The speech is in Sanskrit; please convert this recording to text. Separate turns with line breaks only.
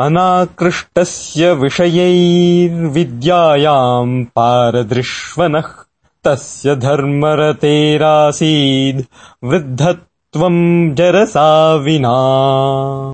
अनाकृष्टस्य विषयैर्विद्यायाम् पारदृश्वनः तस्य धर्मरतेरासीद् वृद्धत्वम् जरसा विना।